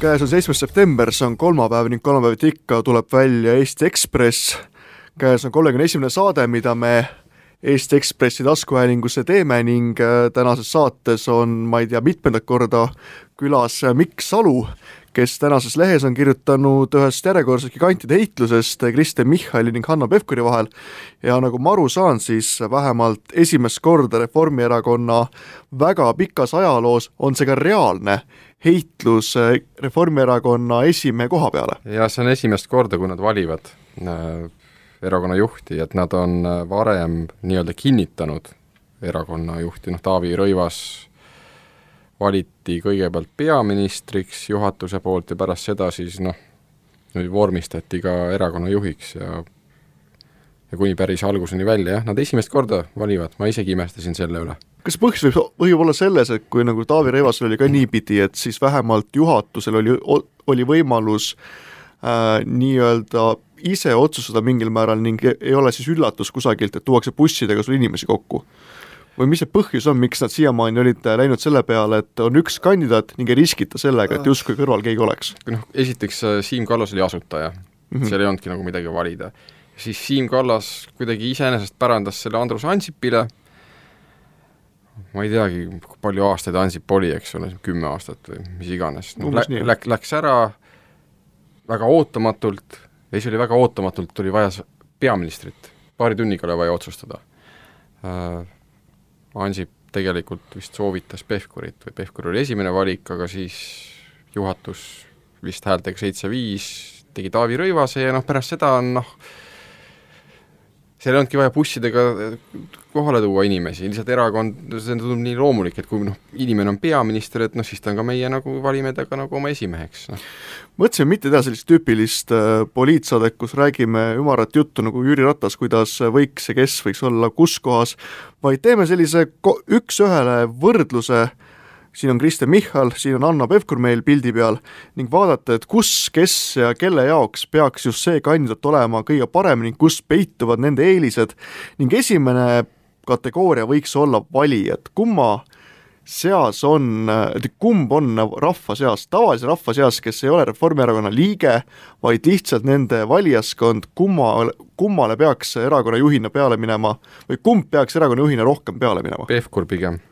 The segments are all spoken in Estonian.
käes on seitsmes september, see on kolmapäev ning kolmapäeviti ikka tuleb välja Eesti Ekspress. käes on kolmekümne esimene saade, mida me Eesti Ekspressi taskuhäälingusse teeme ning äh, tänases saates on, ma ei tea, mitmendat korda külas Mikk Salu, kes tänases lehes on kirjutanud ühest järjekordsest gigantide heitlusest Kristen Michali ning Hanno Pevkuri vahel ja nagu ma aru saan, siis vähemalt esimest korda Reformierakonna väga pikas ajaloos on see ka reaalne heitlus Reformierakonna esimehe koha peale. ja see on esimest korda, kui nad valivad äh, erakonna juhti, et nad on äh, varem nii-öelda kinnitanud erakonna juhti, noh Taavi Rõivas valiti kõigepealt peaministriks juhatuse poolt ja pärast seda siis noh, vormistati ka erakonna juhiks ja ja kuni päris alguseni välja, jah, nad esimest korda valivad, ma isegi imestasin selle üle. kas põhjus võib, võib olla selles, et kui nagu Taavi Rõivasel oli ka niipidi, et siis vähemalt juhatusel oli, oli võimalus äh, nii-öelda ise otsustada mingil määral ning ei ole siis üllatus kusagilt, et tuuakse bussidega sul inimesi kokku? või mis see põhjus on, miks nad siiamaani olid läinud selle peale, et on üks kandidaat ning ei riskita sellega, et justkui kõrval keegi oleks? noh, esiteks äh, Siim Kallas oli asutaja mm, -hmm. seal ei olnudki nagu midagi valida. Siis Siim Kallas kuidagi iseenesest pärandas selle Andrus Ansipile, ma ei teagi, palju aastaid Ansip oli, eks ole, kümme aastat või mis iganes. No,, lä-, läk-, läks ära väga ootamatult ja siis oli väga ootamatult, oli vaja peaministrit, paari tunniga oli vaja otsustada. Äh, Ansip tegelikult vist soovitas Pevkurit või Pevkur oli esimene valik, aga siis juhatus vist häältega seitse-viis tegi Taavi Rõivase ja noh, pärast seda on noh, seal ei olnudki vaja bussidega kohale tuua inimesi, lihtsalt erakond, see tundub nii loomulik, et kui noh, inimene on peaminister, et noh, siis ta on ka meie nagu, valime ta ka nagu oma esimeheks, noh. mõtlesime mitte teha sellist tüüpilist äh, poliitsaadet, kus räägime ümarat juttu nagu Jüri Ratas, kuidas võiks ja kes võiks olla kus kohas, vaid teeme sellise üks-ühele võrdluse äh, siin on Kristen Michal, siin on Hanno Pevkur meil pildi peal ning vaadata, et kus, kes ja kelle jaoks peaks just see kandidaat olema kõige parem ning kus peituvad nende eelised. Ning esimene kategooria võiks olla valijad, kumma seas on, kumb on rahva seas, tavalise rahva seas, kes ei ole Reformierakonna liige, vaid lihtsalt nende valijaskond, kumma, kummale peaks erakonna juhina peale minema või kumb peaks erakonna juhina rohkem peale minema? Pevkur pigem,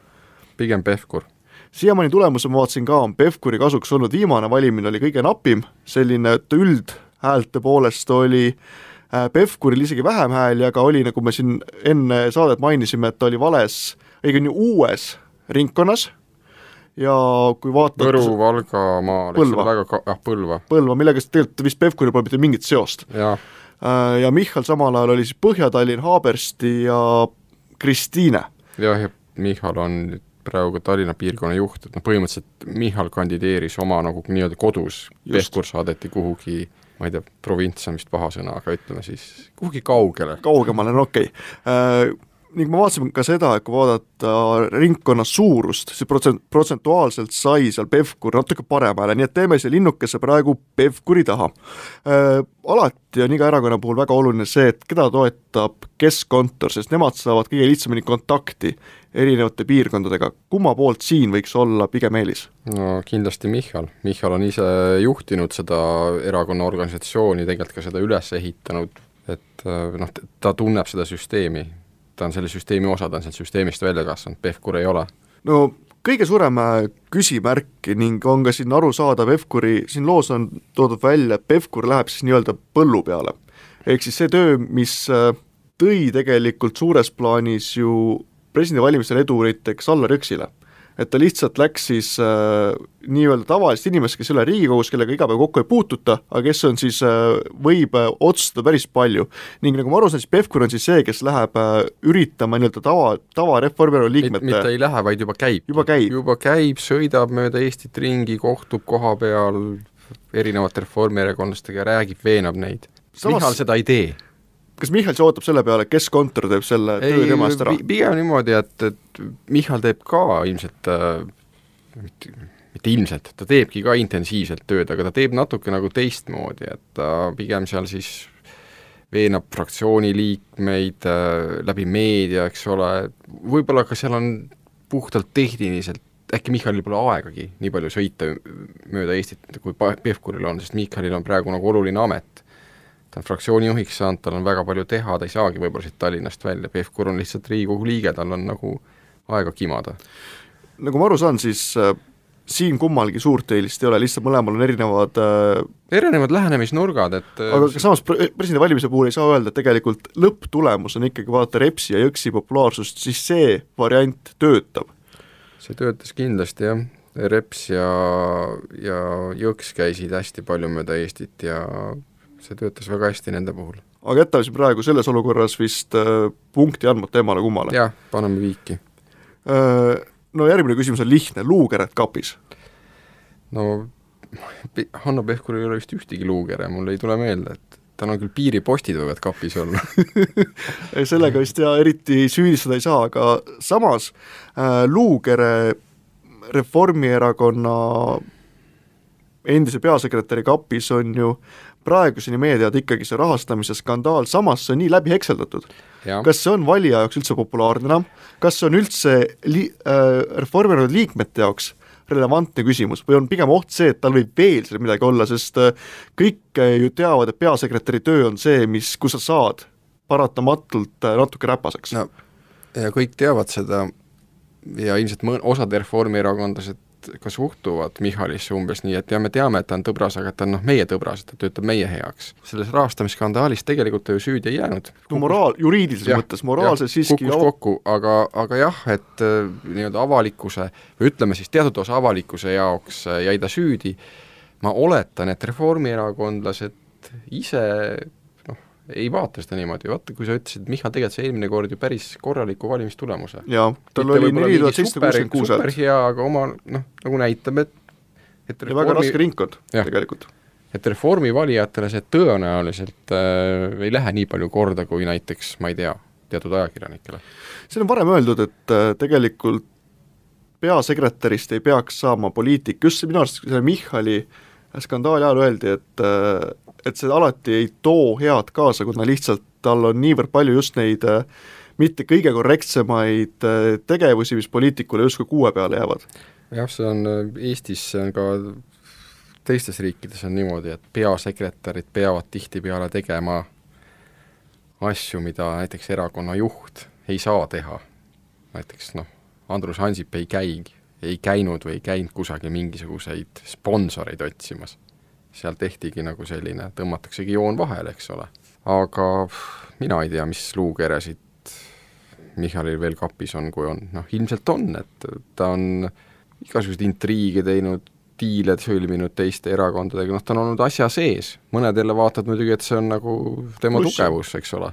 pigem Pevkur siiamaani tulemuse ma vaatasin ka, on Pevkuri kasuks olnud, viimane valimine oli kõige napim, selline, et üldhäälte poolest oli äh, Pevkuril isegi vähem hääli, aga oli, nagu me siin enne saadet mainisime, et ta oli vales, õigemini uues ringkonnas ja kui vaatad Võru, Valga maal, eks ole, väga ka-, jah, Põlva. Põlva, millega tegelikult vist Pevkuril pole mitte mingit seost. ja, äh, ja Michal samal ajal oli siis Põhja-Tallinn, Haabersti ja Kristiine. jah, ja Michal on nüüd praegu Tallinna piirkonna juht, et noh, põhimõtteliselt Michal kandideeris oma nagu nii-öelda kodus, Pevkur saadeti kuhugi ma ei tea, provints on vist paha sõna, aga ütleme siis kuhugi kaugele. kaugemale, no okei okay. äh, ning ma vaatasin ka seda, et kui vaadata ringkonna suurust, siis protsent, protsentuaalselt sai seal Pevkur natuke parem hääle, nii et teeme siia linnukese praegu Pevkuri taha äh,. Alati on iga erakonna puhul väga oluline see, et keda toetab keskkontor, sest nemad saavad kõige lihtsamini kontakti erinevate piirkondadega, kumma poolt siin võiks olla pigem eelis? no kindlasti Michal, Michal on ise juhtinud seda erakonna organisatsiooni, tegelikult ka seda üles ehitanud, et äh, noh, ta tunneb seda süsteemi, ta on selle süsteemi osa, ta on sealt süsteemist välja kasvanud, Pevkur ei ole. no kõige suurem äh, küsimärk ning on ka siin arusaadav Pevkuri, siin loos on toodud välja, et Pevkur läheb siis nii-öelda põllu peale. ehk siis see töö, mis äh, tõi tegelikult suures plaanis ju presidendivalimistel edu näiteks Allar Jõksile. Et ta lihtsalt läks siis äh, nii-öelda tavalist inimest, kes ei ole Riigikogus, kellega iga päev kokku ei puututa, aga kes on siis äh,, võib äh, otsustada päris palju. ning nagu ma aru saan, siis Pevkur on siis see, kes läheb äh, üritama nii-öelda tava, tava Reformierakonna liikmete mitte ei lähe, vaid juba käib. juba käib. juba käib, sõidab mööda Eestit ringi, kohtub koha peal erinevate reformierakondlastega, räägib, veenab neid Samas.... Michal seda ei tee kas Michal siis ootab selle peale, kes kontor teeb selle töö temast ära? pigem niimoodi, et, et Michal teeb ka ilmselt äh, mitte, mitte ilmselt, ta teebki ka intensiivselt tööd, aga ta teeb natuke nagu teistmoodi, et ta pigem seal siis veenab fraktsiooni liikmeid äh, läbi meedia, eks ole, võib-olla ka seal on puhtalt tehniliselt äkki Michalil pole aegagi nii palju sõita mööda Eestit, kui Pevkuril on, sest Michalil on praegu nagu oluline amet. Ta on fraktsiooni juhiks saanud, tal on väga palju teha, ta ei saagi võib-olla siit Tallinnast välja, Pevkur on lihtsalt Riigikogu liige, tal on nagu aega kimada. nagu ma aru saan, siis äh, siin kummalgi suurt eelist ei ole, lihtsalt mõlemal on erinevad äh, erinevad lähenemisnurgad, et aga samas pre-, presidendivalimise puhul ei saa öelda, et tegelikult lõpptulemus on ikkagi vaadata Repsi ja Jõksi populaarsust, siis see variant töötab. See töötas kindlasti jah, Reps ja, ja Jõks käisid hästi palju mööda Eestit ja see töötas väga hästi nende puhul. aga jätame siis praegu selles olukorras vist äh, punkti andmata emale kummale? jah, paneme viiki äh,. No järgmine küsimus on lihtne, luukeret kapis? no Hanno Pevkuril ei ole vist ühtegi luukere, mul ei tule meelde, et tal on küll piiripostid võivad kapis olla sellega vist ja eriti süüdistada ei saa, aga samas äh, Luukere Reformierakonna endise peasekretäri kapis on ju praeguseni meie teada ikkagi see rahastamise skandaal, samas see on nii läbi hekseldatud. kas see on valija jaoks üldse populaarne enam, kas see on üldse li-, äh, Reformierakonna liikmete jaoks relevantne küsimus või on pigem oht see, et tal võib veel seal midagi olla, sest äh, kõik äh, ju teavad, et peasekretäri töö on see, mis, kus sa saad paratamatult äh, natuke räpaseks. no ja kõik teavad seda ja ilmselt mõ-, osad reformierakondlased ka suhtuvad Michalisse umbes nii, et jah, me teame, et ta on tõbras, aga ta on noh, meie tõbras, ta töötab meie heaks. selles rahastamisskandaalis tegelikult ta ju süüdi ei jäänud. no moraal, juriidilises ja, mõttes, moraalses siiski kukkus kokku, aga, aga jah, et äh, nii-öelda avalikkuse või ütleme siis teatud osa avalikkuse jaoks äh, jäi ta süüdi, ma oletan, et reformierakondlased ise ei vaata seda niimoodi, vaata kui sa ütlesid, Michal tegelikult sai eelmine kord ju päris korraliku valimistulemuse. jaa, tal Mitte oli neli tuhat seitsesada kuuskümmend kuus häält. super hea, aga oma noh, nagu näitab, et et reformi... ja väga raske ringkond tegelikult. et Reformi valijatele see tõenäoliselt äh, ei lähe nii palju korda, kui näiteks, ma ei tea, teatud ajakirjanikele. siin on varem öeldud, et äh, tegelikult peasekretärist ei peaks saama poliitik, just minu arust selle Michali skandaali ajal öeldi, et äh, et see alati ei too head kaasa, kuna lihtsalt tal on niivõrd palju just neid äh, mitte kõige korrektsemaid äh, tegevusi, mis poliitikule justkui kuue peale jäävad. jah, see on äh, Eestis, see on ka teistes riikides on niimoodi, et peasekretärid peavad tihtipeale tegema asju, mida näiteks erakonna juht ei saa teha. näiteks noh, Andrus Ansip ei käi, ei käinud või ei käinud kusagil mingisuguseid sponsoreid otsimas seal tehtigi nagu selline, tõmmataksegi joon vahele, eks ole. aga mina ei tea, mis luukeresid Michalil veel kapis on, kui on, noh ilmselt on, et ta on igasuguseid intriige teinud, diile sõlminud teiste erakondadega, noh ta on olnud asja sees, mõnedele vaatad muidugi, et see on nagu tema Kus? tugevus, eks ole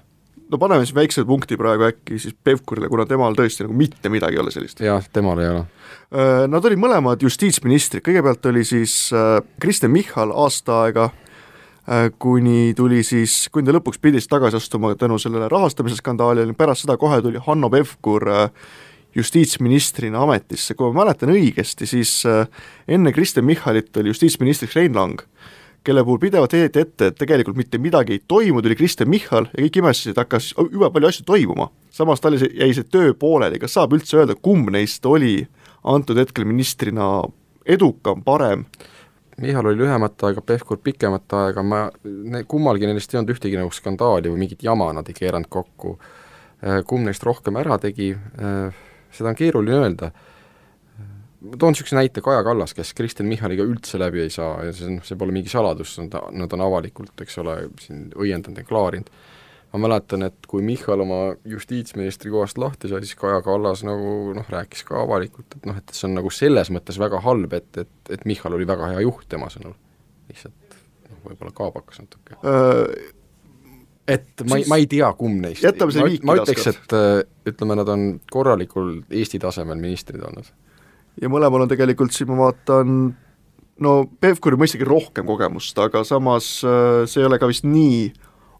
no paneme siis väikse punkti praegu äkki siis Pevkurile, kuna temal tõesti nagu mitte midagi ei ole sellist. jah, temal ei ole. Äh, nad olid mõlemad justiitsministrid, kõigepealt oli siis äh, Kristen Michal aasta aega, äh, kuni tuli siis, kuni ta lõpuks pidi siis tagasi astuma tänu sellele rahastamise skandaalile, pärast seda kohe tuli Hanno Pevkur justiitsministrina ametisse, kui ma mäletan õigesti, siis enne Kristen Michalit oli justiitsministriks Rein Lang kelle puhul pidevalt heideti ette, et tegelikult mitte midagi ei toimu, tuli Kristen Michal ja kõik imestasid, hakkas jube palju asju toimuma. samas tal jäi see töö pooleli, kas saab üldse öelda, kumb neist oli antud hetkel ministrina edukam, parem? Michal oli lühemat aega, Pevkur pikemat aega, ma, kummalgi nendest ei olnud ühtegi nagu skandaali või mingit jama nad ei keeranud kokku. Kumb neist rohkem ära tegi, seda on keeruline öelda ma toon niisuguse näite, Kaja Kallas, kes Kristen Michaliga üldse läbi ei saa ja see, noh, see pole mingi saladus, nad, nad on avalikult, eks ole, siin õiendanud ja klaarinud. ma mäletan, et kui Michal oma justiitsministri kohast lahti sai, siis Kaja Kallas nagu noh, rääkis ka avalikult, et noh, et see on nagu selles mõttes väga halb, et, et, et Michal oli väga hea juht tema sõnul. lihtsalt noh, võib-olla kaabakas natuke äh et ma ei, ma ei tea, kumb neist. ma, ma ütleks, et ütleme, nad on korralikul Eesti tasemel ministrid olnud ja mõlemal on tegelikult siin ma vaatan no Pevkuril mõistagi rohkem kogemust, aga samas äh, see ei ole ka vist nii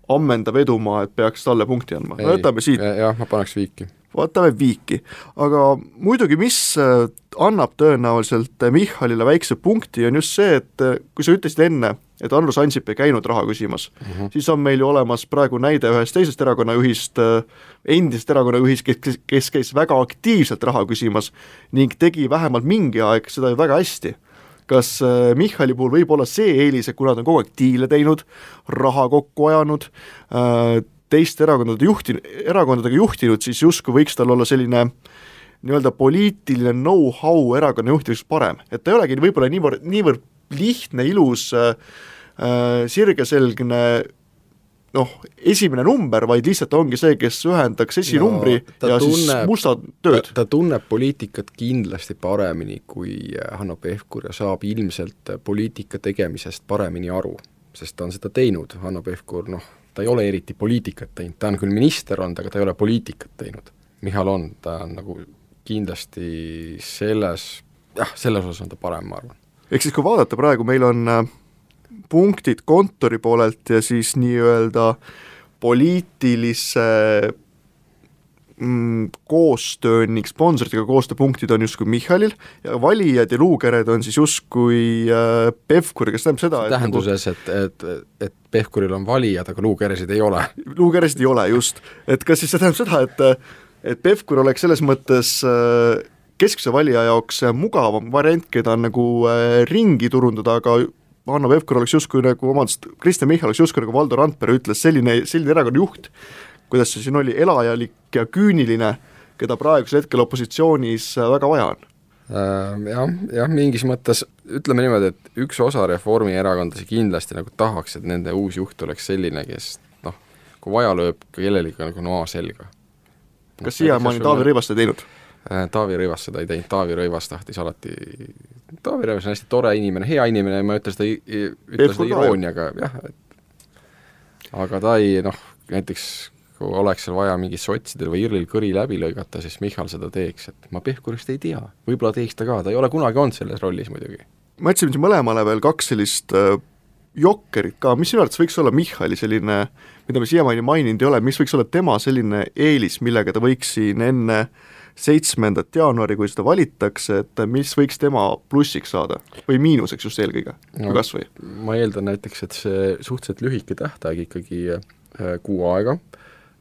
ammendav edumaa, et peaks talle punkti andma, no võtame siit. jah, ma paneks viiki. Vaatame Viiki. aga muidugi, mis äh, annab tõenäoliselt Michalile väikse punkti, on just see, et äh, kui sa ütlesid enne, et Andrus Ansip ei käinud raha küsimas mm, -hmm. siis on meil ju olemas praegu näide ühest teisest erakonnajuhist, äh, endisest erakonnajuhist, kes, kes käis väga aktiivselt raha küsimas ning tegi vähemalt mingi aeg seda ju väga hästi kas Michali puhul võib olla see eelis, et kuna ta on kogu aeg diile teinud, raha kokku ajanud, teiste erakondade juhti, erakondadega juhtinud, siis justkui võiks tal olla selline nii-öelda poliitiline know-how erakonna juhtimiseks parem, et ta ei olegi võib-olla niivõrd, niivõrd lihtne, ilus äh,, äh sirgeselgne noh, esimene number, vaid lihtsalt ongi see, kes ühendaks esinumbri no, ja tunneb, siis musta tööd. ta tunneb poliitikat kindlasti paremini kui Hanno Pevkur ja saab ilmselt poliitika tegemisest paremini aru, sest ta on seda teinud, Hanno Pevkur noh, ta ei ole eriti poliitikat teinud, ta on küll minister olnud, aga ta ei ole poliitikat teinud. Michal on, ta on nagu kindlasti selles, jah, selles osas on ta parem, ma arvan. ehk siis, kui vaadata praegu, meil on äh, punktid kontori poolelt ja siis nii-öelda poliitilise mm, koostöö ning sponsoritega koostööpunktid on justkui Michalil ja valijad ja luukered on siis justkui äh, Pevkuri, kes tähendab seda see tähenduses, et, et, et Pevkuril on valijad, aga luukeresid ei ole? luukeresid ei ole, just. et kas siis see tähendab seda, et et Pevkur oleks selles mõttes äh, keskse valija jaoks mugavam variant, keda on nagu äh, ringi turundada, aga Hanno Pevkur oleks justkui nagu, vabandust, Kristen Michal oleks justkui nagu Valdo Randpere ütles, selline, selline erakonna juht, kuidas see siin oli, elajalik ja küüniline, keda praegusel hetkel opositsioonis väga vaja on äh, jah, jah, mingis mõttes ütleme niimoodi, et üks osa reformierakondlasi kindlasti nagu tahaks, et nende uus juht oleks selline, kes noh, kui vaja, lööb ka kellelegi nagu noa selga. kas siiamaani Taavi Rõivas seda teinud? Äh, Taavi Rõivas seda ei teinud, Taavi Rõivas tahtis alati, Taavi Rõivas on hästi tore inimene, hea inimene, ma ei ütle seda, ütle seda irooniaga, jah, et aga ta ei noh, näiteks kui oleks seal vaja mingit sotsidel või IRL-il kõri läbi lõigata, siis Michal seda teeks, et ma Pevkurist ei tea, võib-olla teeks ta ka, ta ei ole kunagi olnud selles rollis muidugi. ma jätsin siin mõlemale veel kaks sellist äh, jokkerit ka, mis sinu arvates võiks olla Michali selline, mida me siiamaani maininud ei ole, mis võiks olla tema selline eelis, millega ta võiks siin enne seitsmendat jaanuari, kui seda valitakse, et mis võiks tema plussiks saada? Või miinuseks just eelkõige? No,, kas või? ma eeldan näiteks, et see suhteliselt lühike tähtaeg ikkagi äh, kuu aega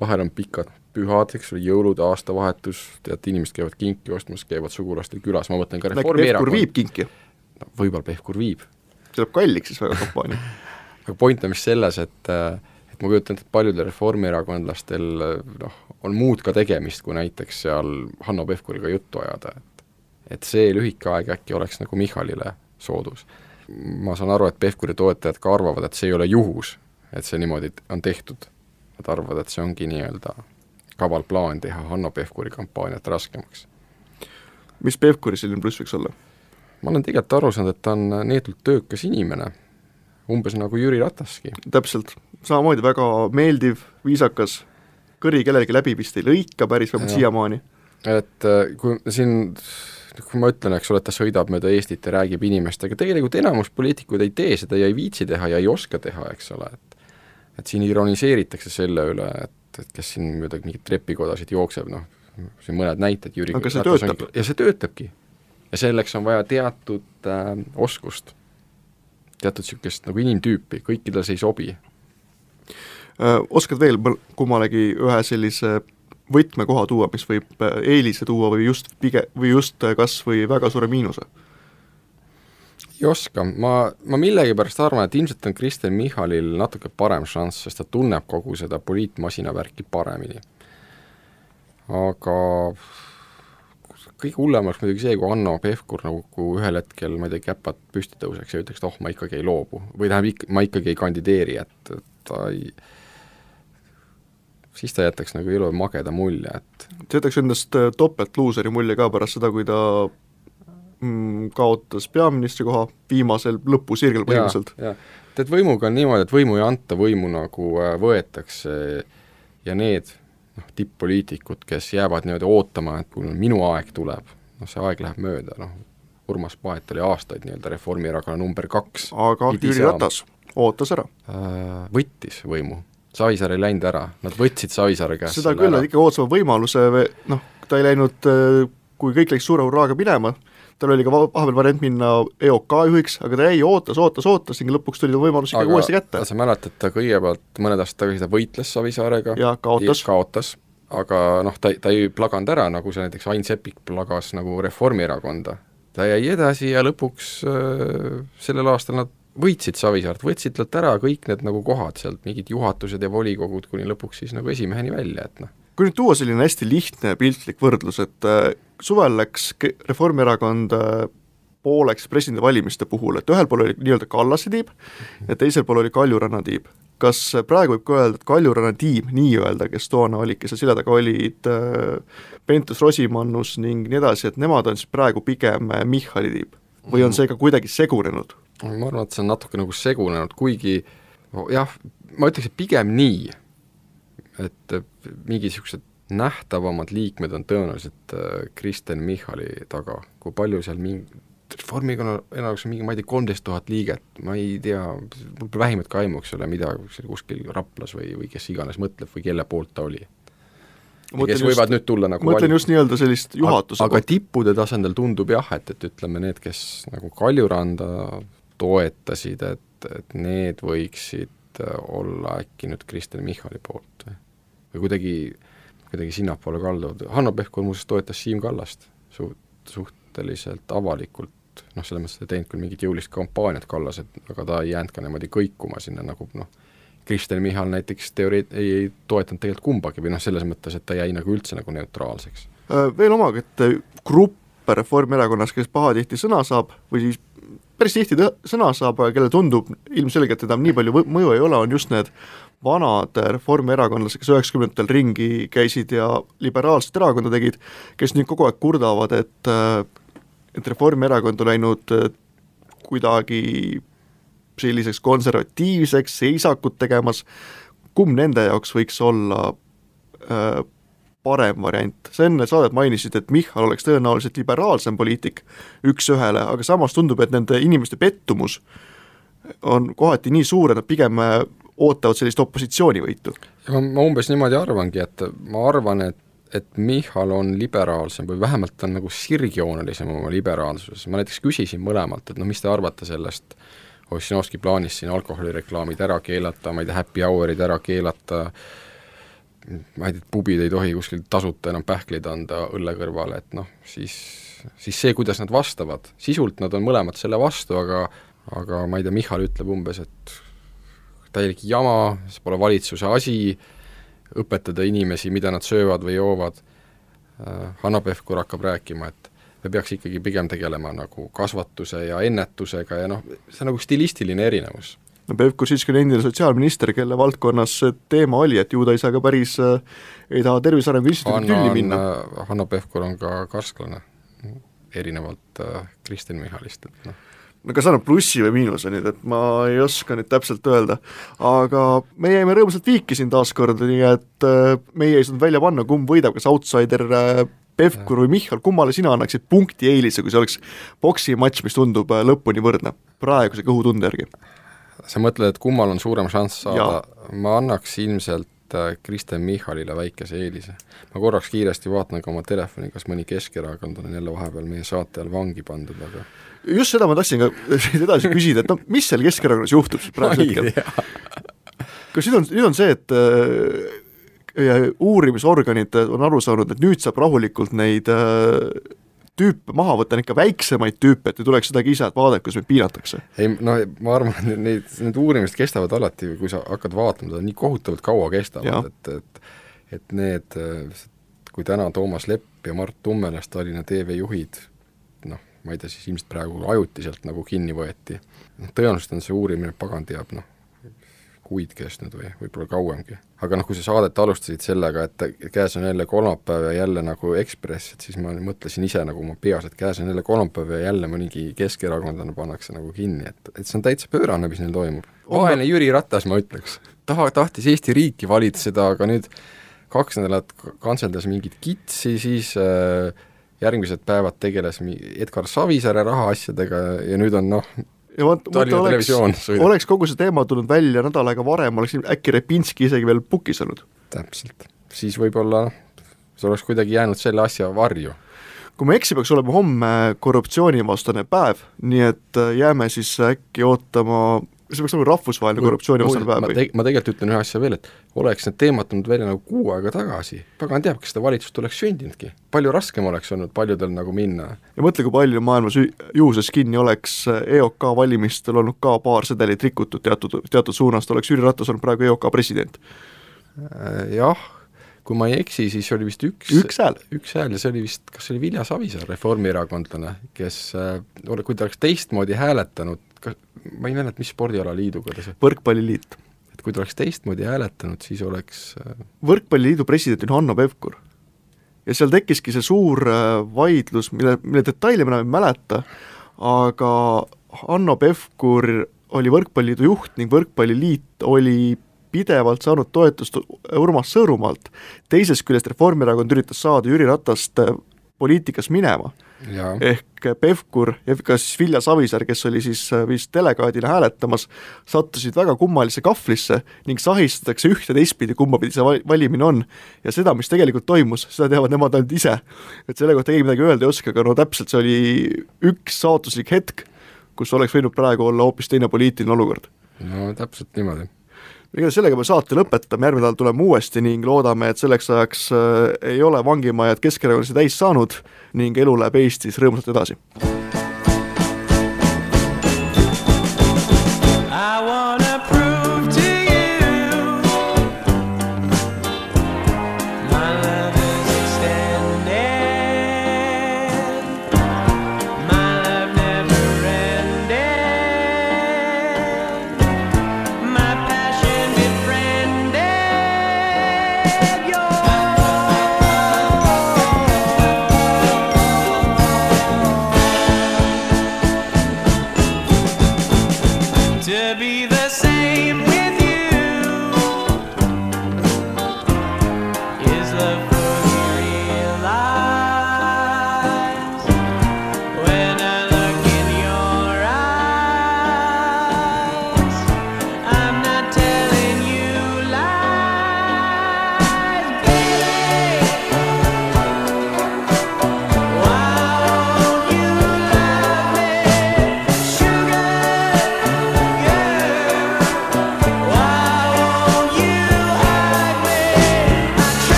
vahel on pikad pühad, eks ole, jõulud, aastavahetus, tead, inimesed käivad kinki ostmas, käivad sugulastel külas, ma mõtlen ka Reformierakond. Viib kinki no,? võib-olla Pevkur viib. see läheb kalliks siis väga kampaania aga point on vist selles, et et ma kujutan ette, et paljudel reformierakondlastel noh, on muud ka tegemist, kui näiteks seal Hanno Pevkuriga juttu ajada, et et see lühike aeg äkki oleks nagu Michalile soodus. ma saan aru, et Pevkuri toetajad ka arvavad, et see ei ole juhus, et see niimoodi on tehtud nad arvavad, et see ongi nii-öelda kaval plaan teha Hanno Pevkuri kampaaniat raskemaks. mis Pevkuri selline pluss võiks olla? ma olen tegelikult aru saanud, et ta on neetult töökas inimene, umbes nagu Jüri Rataski. täpselt, samamoodi väga meeldiv, viisakas, kõri kellelegi läbi vist ei lõika päris vähemalt siiamaani. et äh, kui siin kui ma ütlen, eks ole, et ta sõidab mööda Eestit ja räägib inimestega, tegelikult enamus poliitikuid ei tee seda ja ei viitsi teha ja ei oska teha, eks ole, et et siin ironiseeritakse selle üle, et, et kes siin mööda mingeid trepikodasid jookseb, noh, siin mõned näited, Jüri aga see töötab. ja see töötabki. ja selleks on vaja teatud äh, oskust, teatud niisugust nagu inimtüüpi, kõikidele see ei sobi äh,. Oskad veel kummalegi ühe sellise võtmekoha tuua, mis võib äh, eelise tuua või just pige-, või just äh, kas või väga suure miinuse? Ei oska, ma, ma millegipärast arvan, et ilmselt on Kristen Michalil natuke parem šanss, sest ta tunneb kogu seda poliitmasina värki paremini. aga kõige hullem oleks muidugi see, kui Hanno Pevkur nagu ühel hetkel, ma ei tea, käpad püsti tõuseks ja ütleks, et oh, ma ikkagi ei loobu. või tähendab, ik-, ma ikkagi ei kandideeri, et ta ei siis ta jätaks nagu elu mageda mulje, et ta jätaks endast äh, topeltluuseri mulje ka pärast seda, kui ta kaotas peaministri koha viimasel lõpusirgel põhimõtteliselt. tead, võimuga on niimoodi, et võimu ei anta, võimu nagu äh, võetakse. Ja need noh, tipp-poliitikud, kes jäävad niimoodi ootama, et kui minu aeg tuleb, noh see aeg läheb mööda, noh, Urmas Paet oli aastaid nii-öelda Reformierakonna number kaks. aga Jüri Ratas ootas ära. Äh, võttis võimu. Savisaar ei läinud ära, nad võtsid Savisaare käest seda küll, nad ikka ootasid võimaluse, noh, ta ei läinud, äh, kui kõik läks suure hurraaga minema, tal oli ka vahepeal variant minna EOK juhiks, aga ta jäi, ootas, ootas, ootas ning lõpuks tuli ta võimalus ikkagi uuesti kätte. sa mäletad, ta kõigepealt mõned aastad tagasi ta võitles Savisaarega ja kaotas, kaotas, aga noh, ta, ta ei plaganud ära, nagu see näiteks Ain Seppik plagas nagu Reformierakonda. ta jäi edasi ja lõpuks äh, sellel aastal nad võitsid Savisaart, võtsid talt ära kõik need nagu kohad sealt, mingid juhatused ja volikogud kuni lõpuks siis nagu esimeheni välja, et noh. Kui nüüd tuua selline hästi lihtne piltlik võrdlus, et äh, suvel läks Reformierakond äh, pooleks presidendivalimiste puhul, et ühel pool oli nii-öelda Kallase tiib ja teisel pool oli Kaljuranna tiib. kas praegu võib ka öelda, et Kaljuranna tiim nii-öelda, kes toona olid, kes seal selja taga olid äh,, Pentus-Rosimannus ning nii edasi, et nemad on siis praegu pigem Michali tiib? või on see ka kuidagi segunenud? ma arvan, et see on natuke nagu segunenud, kuigi jah, ma ütleks, et pigem nii, et mingi niisugused nähtavamad liikmed on tõenäoliselt äh, Kristen Michali taga, kui palju seal mingi Reformierakonna jaoks on mingi, ma ei tea, kolmteist tuhat liiget, ma ei tea, mul pole vähimatki aimu, eks ole, mida kuskil Raplas või, või kes iganes mõtleb või kelle poolt ta oli. kes võivad just, nüüd tulla nagu mõtlen just nii-öelda sellist juhatuse aga, aga tippude tasandil tundub jah, et, et ütleme, need, kes nagu Kaljuranda toetasid, et, et need võiksid olla äkki nüüd Kristen Michali poolt või, või kuidagi, kuidagi sinnapoole kalduvad, Hanno Pevkur muuseas toetas Siim Kallast suht, suhteliselt avalikult, noh, selles mõttes ta ei teinud küll mingit jõulist kampaaniat Kallased, aga ta ei jäänud ka niimoodi kõikuma sinna nagu noh, Kristen Michal näiteks teoreet-, ei, ei toetanud tegelikult kumbagi või noh, selles mõttes, et ta jäi nagu üldse nagu neutraalseks. Äh, veel omakätte grupp Reformierakonnas, kes pahatihti sõna saab või siis päris tihti sõna saab, aga kellele tundub ilmselgelt, et enam nii palju mõju ei ole, on just need vanad reformierakondlased, kes üheksakümnendatel ringi käisid ja liberaalset erakonda tegid, kes nüüd kogu aeg kurdavad, et et Reformierakond on läinud kuidagi selliseks konservatiivseks, seisakut tegemas, kumb nende jaoks võiks olla äh, parem variant, sa enne saadet mainisid, et Michal oleks tõenäoliselt liberaalsem poliitik üks-ühele, aga samas tundub, et nende inimeste pettumus on kohati nii suur, et nad pigem äh, ootavad sellist opositsioonivõitu. ma, ma umbes niimoodi arvangi, et ma arvan, et et Michal on liberaalsem või vähemalt on nagu sirgjoonelisem oma liberaalsuses, ma näiteks küsisin mõlemalt, et no mis te arvate sellest Ossinovski plaanist siin alkoholireklaamid ära keelata, ma ei tea, happy hour'id ära keelata ma ei tea, pubid ei tohi kuskil tasuta enam pähkleid anda õlle kõrvale, et noh, siis, siis see, kuidas nad vastavad, sisult nad on mõlemad selle vastu, aga aga ma ei tea, Michal ütleb umbes, et täielik jama, see pole valitsuse asi, õpetada inimesi, mida nad söövad või joovad, Hanno Pevkur hakkab rääkima, et me peaks ikkagi pigem tegelema nagu kasvatuse ja ennetusega ja noh, see on nagu stilistiline erinevus Pevkur siiski on endine sotsiaalminister, kelle valdkonnas teema oli, et ju ta ei saa ka päris, äh, ei taha Tervise Arengu Instituudi tülli minna. Äh, Hanno Pevkur on ka karsklane, erinevalt äh, Kristen Michalist, et noh no kas annab plussi või miinuse nüüd, et ma ei oska nüüd täpselt öelda, aga me jäime rõõmsalt viiki siin taaskord, nii et meie ei saanud välja panna, kumb võidab, kas outsider Pevkur või Michal, kummale sina annaksid punkti eelise, kui see oleks poksimatš, mis tundub lõpuni võrdne, praeguse kõhutunde järgi? Sa mõtled, et kummal on suurem šanss saada, ma annaks ilmselt äh, Kristen Michalile väikese eelise. ma korraks kiiresti vaatan ka oma telefoni, kas mõni keskerakondlane on jälle vahepeal meie saate all vangi pandud, aga just seda ma tahtsin ka edasi küsida, et noh, mis seal Keskerakonnas juhtub siis praegusel hetkel? kas nüüd on, nüüd on see, et äh, uurimisorganid on aru saanud, et nüüd saab rahulikult neid äh, tüüpe maha võtta, ikka väiksemaid tüüpe, et ei tuleks seda kisa, et vaadake, kuidas meid piinatakse. ei no ma arvan, et neid, need uurimised kestavad alati, kui sa hakkad vaatama, ta nii kohutavalt kaua kestavad, et, et et need, kui täna Toomas Lepp ja Mart Tummelas, Tallinna TV juhid, noh, ma ei tea, siis ilmselt praegu ajutiselt nagu kinni võeti, noh tõenäoliselt on see uurimine, pagan teab, noh, kuid kestnud või võib-olla kauemgi. aga noh, kui sa saadet alustasid sellega, et käes on jälle kolmapäev ja jälle nagu Ekspress, et siis ma mõtlesin ise nagu oma peas, et käes on jälle kolmapäev ja jälle mõnigi keskerakondlane pannakse nagu kinni, et, et see on täitsa pöörane, mis neil toimub. vaene Jüri Ratas, ma ütleks. taha, tahtis Eesti riiki valitseda, aga nüüd kaks nädalat kantseldas mingit kitsi, siis äh, järgmised päevad tegeles Edgar Savisaare rahaasjadega ja nüüd on noh, ja vot Tallinna oleks, Televisioon oleks kogu see teema tulnud välja nädal aega varem, oleks äkki Repinski isegi veel pukis olnud. täpselt, siis võib-olla see oleks kuidagi jäänud selle asja varju. kui ma ei eksi, peaks olema homme korruptsioonivastane päev, nii et äh, jääme siis äkki ootama see peaks olema rahvusvaheline korruptsioonivastane päev ma või? ma tegelikult ütlen ühe asja veel, et oleks need teemad tulnud välja nagu kuu aega tagasi, pagan teab, kas seda valitsust oleks sündinudki. palju raskem oleks olnud paljudel nagu minna. ja mõtle, kui palju maailmas juhuses kinni oleks EOK valimistel olnud ka paar sedelit rikutud teatud, teatud suunast, oleks Jüri Ratas olnud praegu EOK president. Äh, jah, kui ma ei eksi, siis oli vist üks üks hääl. üks hääl ja see oli vist, kas see oli Vilja Savisaar, reformierakondlane, kes äh, kui ta oleks teistmoodi hääletanud, kas, ma ei mäleta, mis spordialaliiduga ta see, võrkpalliliit. et kui ta oleks teistmoodi hääletanud, siis oleks äh, võrkpalliliidu president on Hanno Pevkur. ja seal tekkiski see suur äh, vaidlus, mille, mille detaile ma enam ei mäleta, aga Hanno Pevkur oli Võrkpalliliidu juht ning Võrkpalliliit oli pidevalt saanud toetust Urmas Sõõrumaalt, teisest küljest Reformierakond üritas saada Jüri Ratast äh, poliitikas minema ehk Pevkur ja ka siis Vilja Savisaar, kes oli siis äh, vist delegaadina hääletamas, sattusid väga kummalisse kahvlisse ning sahistatakse üht ja teistpidi, kumba pidi see val-, valimine on. ja seda, mis tegelikult toimus, seda teavad nemad ainult ise. et selle kohta keegi midagi öelda ei oska, aga no täpselt see oli üks saatuslik hetk, kus oleks võinud praegu olla hoopis teine poliitiline olukord. no täpselt niimoodi. Igatahes sellega me saate lõpetame, järgmine nädal tuleme uuesti ning loodame, et selleks ajaks äh, ei ole vangimajad keskerakondlasi täis saanud ning elu läheb Eestis rõõmsalt edasi. the same.